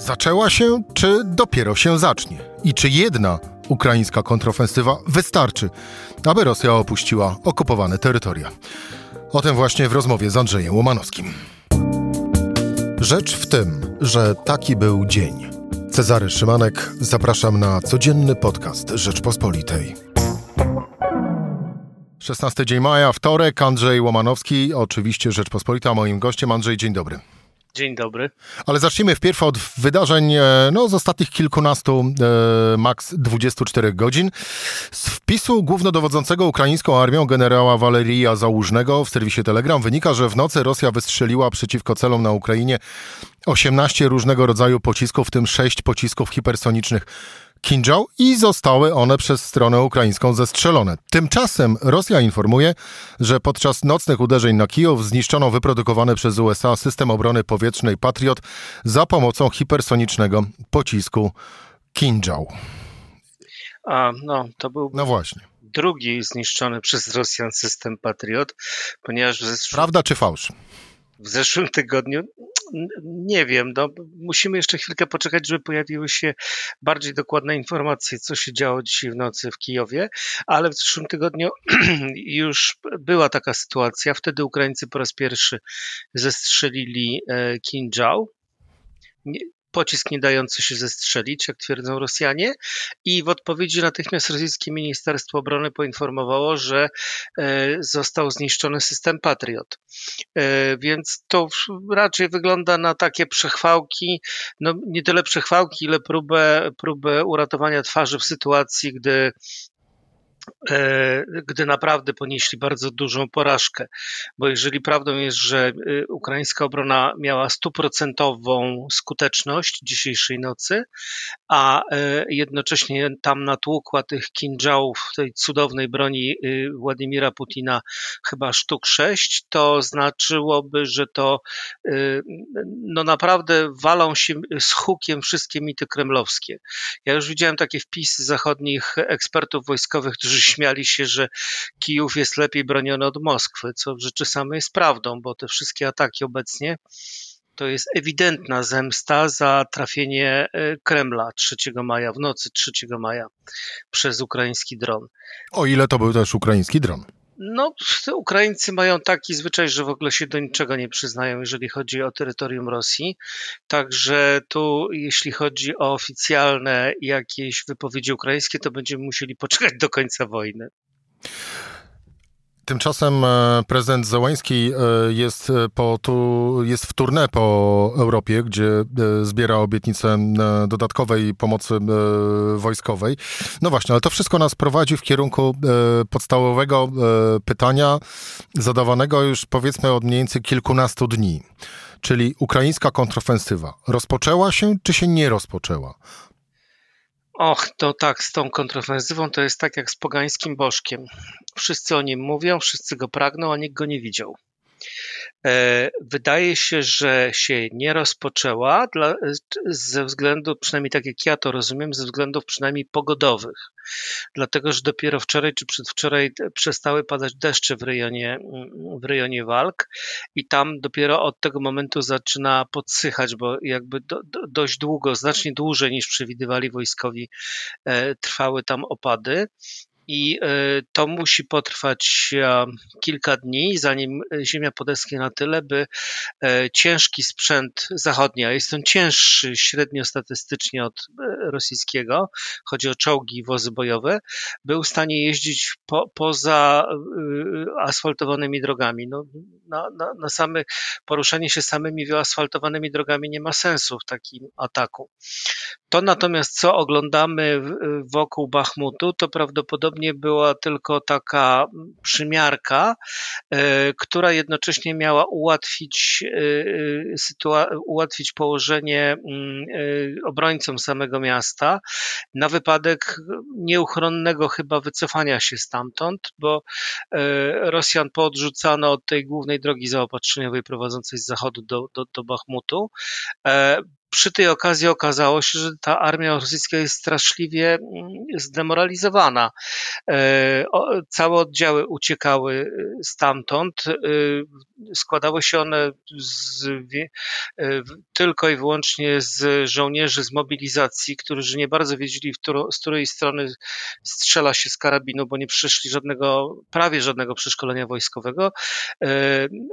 Zaczęła się, czy dopiero się zacznie? I czy jedna ukraińska kontrofensywa wystarczy, aby Rosja opuściła okupowane terytoria? O tym właśnie w rozmowie z Andrzejem Łomanowskim. Rzecz w tym, że taki był dzień. Cezary Szymanek, zapraszam na codzienny podcast Rzeczpospolitej. 16 dzień maja, wtorek, Andrzej Łomanowski, oczywiście Rzeczpospolita, moim gościem. Andrzej, dzień dobry. Dzień dobry. Ale zacznijmy wpierw od wydarzeń e, no, z ostatnich kilkunastu, e, maks 24 godzin. Z wpisu głównodowodzącego ukraińską armią generała Waleria Załużnego w serwisie Telegram wynika, że w nocy Rosja wystrzeliła przeciwko celom na Ukrainie 18 różnego rodzaju pocisków, w tym 6 pocisków hipersonicznych Kinjal i zostały one przez stronę ukraińską zestrzelone. Tymczasem Rosja informuje, że podczas nocnych uderzeń na Kijów zniszczono wyprodukowany przez USA system obrony powietrznej Patriot za pomocą hipersonicznego pocisku Kinjal. A, no, to był no właśnie. drugi zniszczony przez Rosjan system Patriot, ponieważ... Prawda czy fałsz? W zeszłym tygodniu. Nie wiem, no, musimy jeszcze chwilkę poczekać, żeby pojawiły się bardziej dokładne informacje, co się działo dzisiaj w nocy w Kijowie, ale w zeszłym tygodniu już była taka sytuacja. Wtedy Ukraińcy po raz pierwszy zestrzelili e, Kinjal pocisk nie dający się zestrzelić, jak twierdzą Rosjanie. I w odpowiedzi natychmiast rosyjskie Ministerstwo Obrony poinformowało, że e, został zniszczony system Patriot. E, więc to raczej wygląda na takie przechwałki, no nie tyle przechwałki, ile próbę, próbę uratowania twarzy w sytuacji, gdy gdy naprawdę ponieśli bardzo dużą porażkę. Bo jeżeli prawdą jest, że y, ukraińska obrona miała stuprocentową skuteczność dzisiejszej nocy, a e, jednocześnie tam natłukła tych kinżałów, tej cudownej broni Władimira Putina chyba sztuk sześć, to znaczyłoby, że to no naprawdę walą się z hukiem wszystkie mity kremlowskie. Ja już widziałem takie wpisy zachodnich ekspertów wojskowych, którzy śmiali się, że Kijów jest lepiej broniony od Moskwy, co w rzeczy samej jest prawdą, bo te wszystkie ataki obecnie to jest ewidentna zemsta za trafienie e, Kremla 3 maja, w nocy 3 maja przez ukraiński dron. O ile to był też ukraiński dron? No, Ukraińcy mają taki zwyczaj, że w ogóle się do niczego nie przyznają, jeżeli chodzi o terytorium Rosji. Także tu, jeśli chodzi o oficjalne jakieś wypowiedzi ukraińskie, to będziemy musieli poczekać do końca wojny. Tymczasem e, prezydent Załański e, jest, e, po, tu, jest w tournée po Europie, gdzie zbiera obietnice dodatkowej pomocy wojskowej. No właśnie, ale to wszystko nas prowadzi w kierunku podstawowego pytania, zadawanego już powiedzmy od mniej więcej kilkunastu dni. Czyli ukraińska kontrofensywa rozpoczęła się, czy się nie rozpoczęła? Och, to tak, z tą kontrofensywą to jest tak jak z pogańskim bożkiem. Wszyscy o nim mówią, wszyscy go pragną, a nikt go nie widział. E, wydaje się, że się nie rozpoczęła dla, ze względu, przynajmniej tak jak ja to rozumiem, ze względów przynajmniej pogodowych. Dlatego, że dopiero wczoraj czy przedwczoraj przestały padać deszcze w rejonie, w rejonie walk i tam dopiero od tego momentu zaczyna podsychać, bo jakby do, do, dość długo, znacznie dłużej niż przewidywali wojskowi, e, trwały tam opady i e, to musi potrwać e, kilka dni, zanim Ziemia podeschnie na tyle, by e, ciężki sprzęt zachodni, a jest on cięższy średnio statystycznie od rosyjskiego, chodzi o czołgi i wozy bojowe, był w stanie jeździć po, poza asfaltowanymi drogami. No, na, na, na same poruszanie się samymi wyasfaltowanymi drogami nie ma sensu w takim ataku. To natomiast, co oglądamy wokół Bachmutu, to prawdopodobnie była tylko taka przymiarka, e, która jednocześnie miała ułatwić, e, ułatwić położenie mm, e, obrońcom samego miasta na wypadek nieuchronnego chyba wycofania się stamtąd, bo Rosjan poodrzucano od tej głównej drogi zaopatrzeniowej prowadzącej z zachodu do, do, do Bachmutu przy tej okazji okazało się, że ta armia rosyjska jest straszliwie mm, zdemoralizowana. E, całe oddziały uciekały stamtąd. Składały się one z, tylko i wyłącznie z żołnierzy z mobilizacji, którzy nie bardzo wiedzieli, z której strony strzela się z karabinu, bo nie przeszli żadnego, prawie żadnego przeszkolenia wojskowego.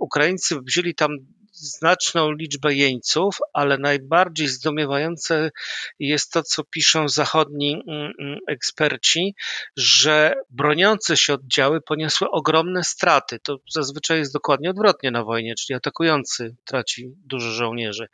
Ukraińcy wzięli tam znaczną liczbę jeńców, ale najbardziej zdumiewające jest to, co piszą zachodni mm, mm, eksperci, że broniące się oddziały poniosły ogromne straty. To zazwyczaj jest dokładnie odwrotnie na wojnie, czyli atakujący traci dużo żołnierzy.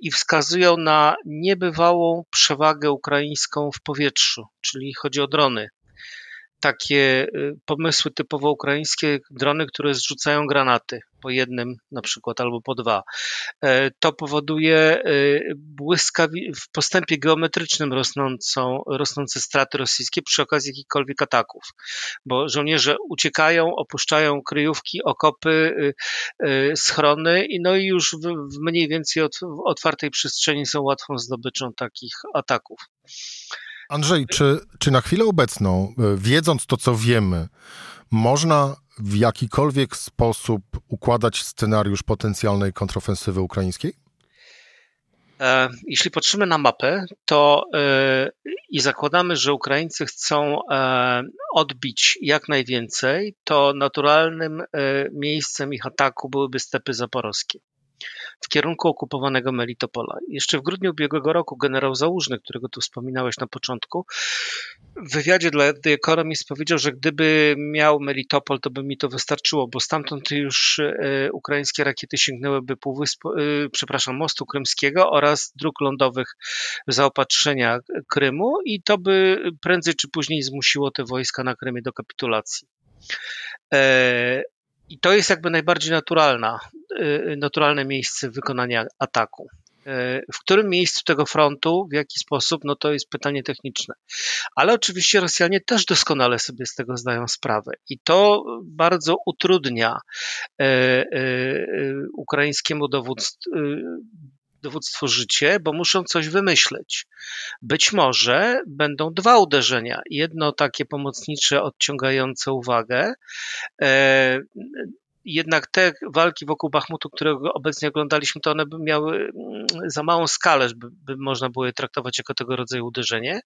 I wskazują na niebywałą przewagę ukraińską w powietrzu, czyli chodzi o drony takie y, pomysły typowo ukraińskie, drony, które zrzucają granaty po jednym na przykład albo po dwa. E, to powoduje y, błyskawi- w postępie geometrycznym rosnącą, rosnące straty rosyjskie przy okazji jakichkolwiek ataków, bo żołnierze uciekają, opuszczają kryjówki, okopy, y, schrony i no i już w, mniej więcej otwartej przestrzeni są łatwą zdobyczą takich ataków. Andrzej, czy, czy na chwilę obecną, e, wiedząc to, co wiemy, można w jakikolwiek sposób układać scenariusz potencjalnej kontrofensywy ukraińskiej? E, jeśli patrzymy na mapę, to e, i zakładamy, że Ukraińcy chcą odbić jak najwięcej, to naturalnym miejscem ich ataku byłyby stepy zaporowskie w kierunku okupowanego Melitopola. Jeszcze w grudniu ubiegłego roku generał Załużny, którego tu wspominałeś na początku, w wywiadzie dla The Economist powiedział, że gdyby miał Melitopol, to by mi to wystarczyło, bo stamtąd już e, ukraińskie rakiety sięgnęłyby półwyspu, e, przepraszam, mostu krymskiego oraz dróg lądowych zaopatrzenia Krymu i to by prędzej czy później zmusiło te wojska na Krymie do kapitulacji. I to jest jakby najbardziej naturalna, y, naturalne miejsce wykonania ataku. Y, w którym miejscu tego frontu, w jaki sposób, no to jest pytanie techniczne. Ale oczywiście Rosjanie też doskonale sobie z tego zdają sprawę i to bardzo utrudnia y, ukraińskiemu dowództwu dowództwo życie, bo muszą coś wymyśleć. Być może będą dwa uderzenia. Jedno takie pomocnicze, odciągające uwagę. E, jednak te walki wokół Bachmutu, które obecnie oglądaliśmy, to one by miały mm, za małą skalę, by można było je traktować jako tego rodzaju uderzenie.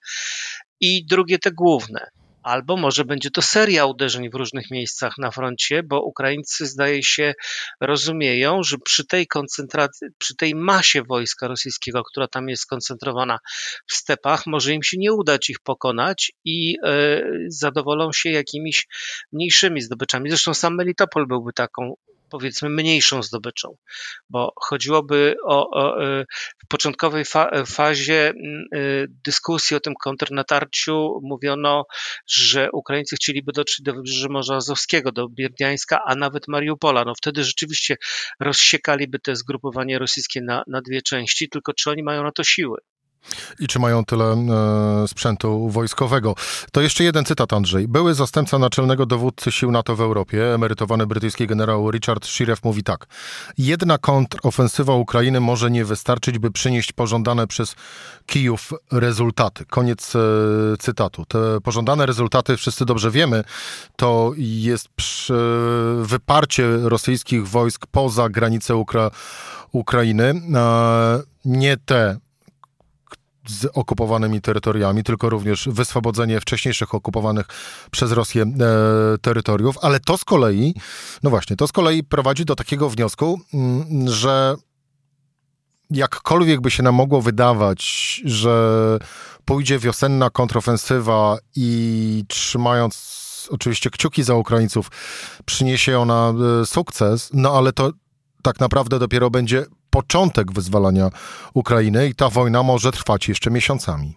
I drugie, te główne. Albo może będzie to seria uderzeń w różnych miejscach na froncie, bo Ukraińcy zdaje się rozumieją, że przy tej koncentracji, przy tej masie wojska rosyjskiego, która tam jest skoncentrowana w stepach, może im się nie udać ich pokonać i y, zadowolą się jakimiś mniejszymi zdobyczami. Zresztą sam Melitopol byłby taką powiedzmy mniejszą zdobyczą, bo chodziłoby o, o e, w początkowej fa fazie e, dyskusji o tym kontrnatarciu mówiono, że Ukraińcy chcieliby dotrzeć do wybrzeża Morza Azowskiego, do Bierdiańska, a nawet Mariupola. No wtedy rzeczywiście rozsiekaliby te zgrupowanie rosyjskie na, na dwie części, tylko czy oni mają na to siły? I czy mają tyle e, sprzętu wojskowego? To jeszcze jeden cytat, Andrzej. Były zastępca naczelnego dowódcy sił NATO w Europie, emerytowany brytyjski generał Richard Shiref mówi tak. Jedna kontrofensywa Ukrainy może nie wystarczyć, by przynieść pożądane przez Kijów rezultaty. Koniec e, cytatu. Te pożądane rezultaty, wszyscy dobrze wiemy, to jest przy, wyparcie rosyjskich wojsk poza granicę Ukra Ukrainy. E, nie te z okupowanymi terytoriami, tylko również wyswobodzenie wcześniejszych okupowanych przez Rosję e, terytoriów, ale to z kolei, no właśnie, to z kolei prowadzi do takiego wniosku, mm, że jakkolwiek by się nam mogło wydawać, że pójdzie wiosenna kontrofensywa i trzymając oczywiście kciuki za Ukraińców, przyniesie ona e, sukces, no ale to tak naprawdę dopiero będzie początek wyzwalania Ukrainy i ta wojna może trwać jeszcze miesiącami.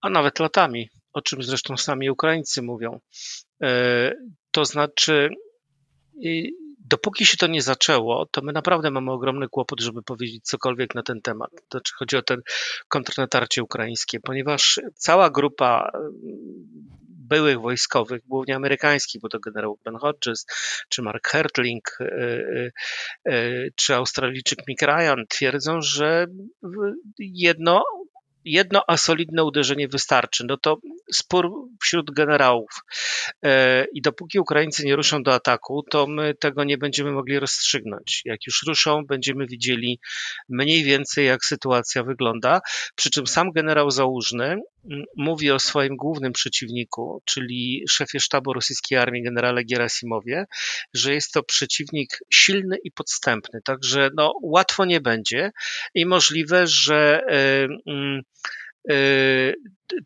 A nawet latami, o czym zresztą sami Ukraińcy mówią. E, to znaczy, dopóki się to nie zaczęło, to my naprawdę mamy ogromny kłopot, żeby powiedzieć cokolwiek na ten temat. To znaczy, chodzi o ten kontrnatarcie ukraińskie, ponieważ cała grupa byłych wojskowych, głównie amerykańskich, bo to generał Ben Hodges, czy Mark Hertling, czy Australijczyk Mick Ryan twierdzą, że jedno jedno a solidne uderzenie wystarczy. No to spór wśród generałów. E, I dopóki Ukraińcy nie ruszą do ataku, to my tego nie będziemy mogli rozstrzygnąć. Jak już ruszą, będziemy widzieli mniej więcej, jak sytuacja wygląda. Przy czym sam generał Załużny mówi o swoim głównym przeciwniku, czyli szefie sztabu rosyjskiej armii, generale Gerasimowie, że jest to przeciwnik silny i podstępny. Także no, łatwo nie będzie i możliwe, że. Yy,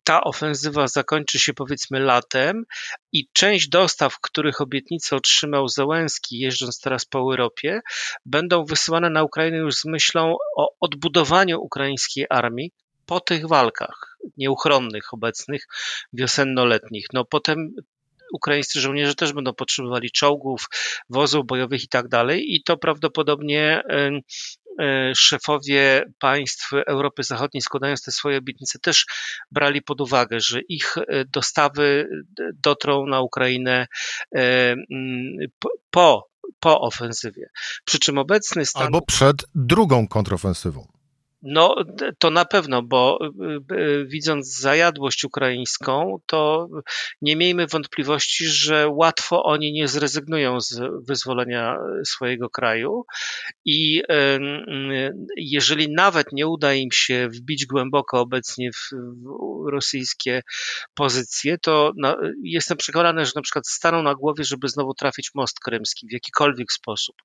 ta ofensywa zakończy się powiedzmy latem i część dostaw, których obietnicę otrzymał Zełenski, jeżdżąc teraz po Europie, będą wysyłane na Ukrainę już z myślą o odbudowaniu ukraińskiej armii po tych walkach nieuchronnych, obecnych, wiosennoletnich. No potem ukraińscy żołnierze też będą potrzebowali czołgów, wozów bojowych i tak dalej i to prawdopodobnie szefowie państw Europy Zachodniej, składając te swoje obietnice, też brali pod uwagę, że ich e, dostawy dotrą na Ukrainę e, po, po ofensywie. Przy czym obecny stan. Albo przed drugą kontrofensywą. No, to na pewno, bo y, y, widząc zajadłość ukraińską, to nie miejmy wątpliwości, że łatwo oni nie zrezygnują z wyzwolenia swojego kraju. I jeżeli nawet nie uda im się wbić głęboko obecnie w rosyjskie pozycje, to jestem przekonany, że na przykład staną na głowie, żeby znowu trafić most krymski w jakikolwiek sposób,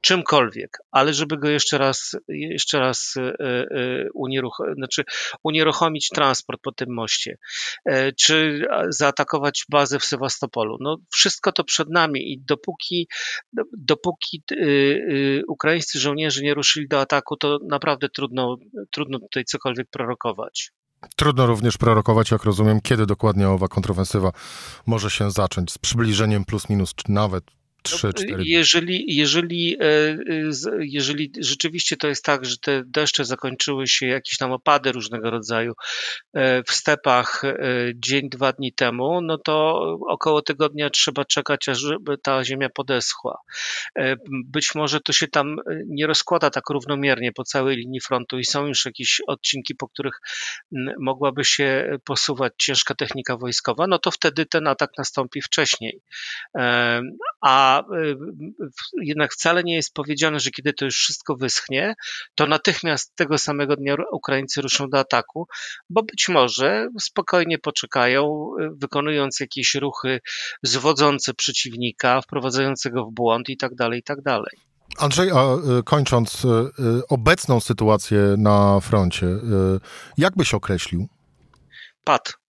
czymkolwiek, ale żeby go jeszcze raz, jeszcze raz e, unieruch znaczy unieruchomić transport po tym moście, e, czy zaatakować bazę w Sewastopolu. No, wszystko to przed nami i dopóki, dopóki e, ukraińscy żołnierze nie ruszyli do ataku, to naprawdę trudno, trudno tutaj cokolwiek prorokować. Trudno również prorokować, jak rozumiem, kiedy dokładnie owa kontrowersywa może się zacząć. Z przybliżeniem plus minus, czy nawet 3, 4 jeżeli, jeżeli, e, e, jeżeli rzeczywiście to jest tak, że te deszcze zakończyły się, jakieś tam opady różnego rodzaju e, w stepach dzień, dwa dni temu, no to około tygodnia trzeba czekać, aż ta ziemia podeschła. Być może to się tam nie rozkłada tak równomiernie po całej linii frontu i są już jakieś odcinki, po których mogłaby się posuwać ciężka technika wojskowa, no to wtedy ten atak nastąpi wcześniej. A Y, jednak wcale nie jest powiedziane, że kiedy to już wszystko wyschnie, to natychmiast tego samego dnia Ukraińcy ruszą do ataku, bo być może spokojnie poczekają, y, wykonując jakieś ruchy zwodzące przeciwnika, wprowadzające go w błąd i tak dalej, i tak dalej. Andrzej, a y, kończąc obecną sytuację na froncie, jak byś określił? Pad.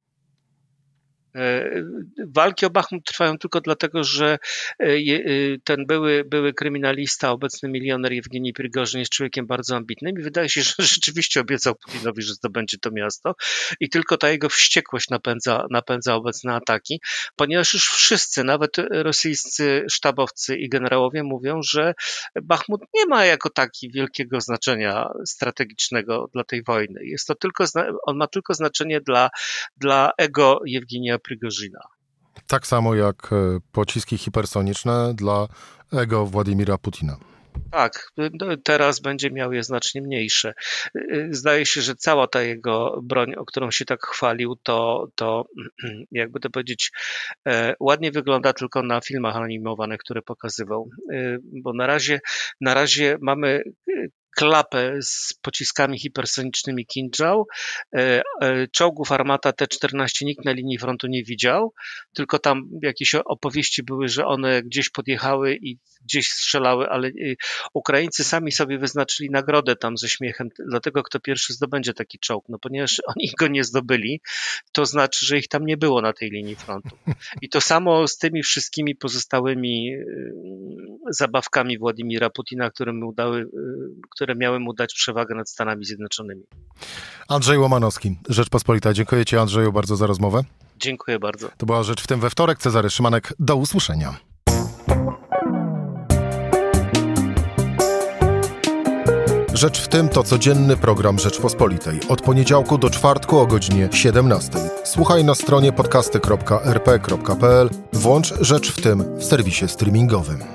Walki o Bachmut trwają tylko dlatego, że e, e, ten były, były kryminalista, obecny milioner Jewgeni Prigorzyn jest człowiekiem bardzo ambitnym i wydaje się, że rzeczywiście obiecał Putinowi, że zdobędzie to miasto i tylko ta jego wściekłość napędza, napędza obecne ataki, ponieważ już wszyscy, nawet rosyjscy sztabowcy i generałowie mówią, że Bachmut nie ma jako taki wielkiego znaczenia strategicznego dla tej wojny. Jest to tylko, on ma tylko znaczenie dla, dla ego Jewgenia Prigorzyna. Tak samo jak e, pociski hipersoniczne dla ego Władimira Putina. Tak, no, teraz będzie miał je znacznie mniejsze. E, zdaje się, że cała ta jego broń, o którą się tak chwalił, to, to jakby to powiedzieć, e, ładnie wygląda tylko na filmach animowanych, które pokazywał. Bo na razie, na razie mamy klapę z pociskami hipersonicznymi Kinjal. E, e, czołgów armata T-14 nikt na linii frontu nie widział, tylko tam jakieś opowieści były, że one gdzieś podjechały i gdzieś strzelały, ale y, Ukraińcy sami sobie wyznaczyli nagrodę tam ze śmiechem, dlatego kto pierwszy zdobędzie taki czołg. No ponieważ oni go nie zdobyli, to znaczy, że ich tam nie było na tej linii frontu. I to samo z tymi wszystkimi pozostałymi zabawkami Władimira Putina, które, mu dały, y, które miały mu dać przewagę nad Stanami Zjednoczonymi. Andrzej Łomanowski, Rzeczpospolita. Dziękuję Ci Andrzeju bardzo za rozmowę. Dziękuję bardzo. To była Rzecz w tym we wtorek. Cezary Szymanek. Do usłyszenia. Rzecz w tym to codzienny program Rzeczpospolitej. Od poniedziałku do czwartku o godzinie 17. Słuchaj na stronie podcasty.rp.pl. Włącz Rzecz w tym w serwisie streamingowym.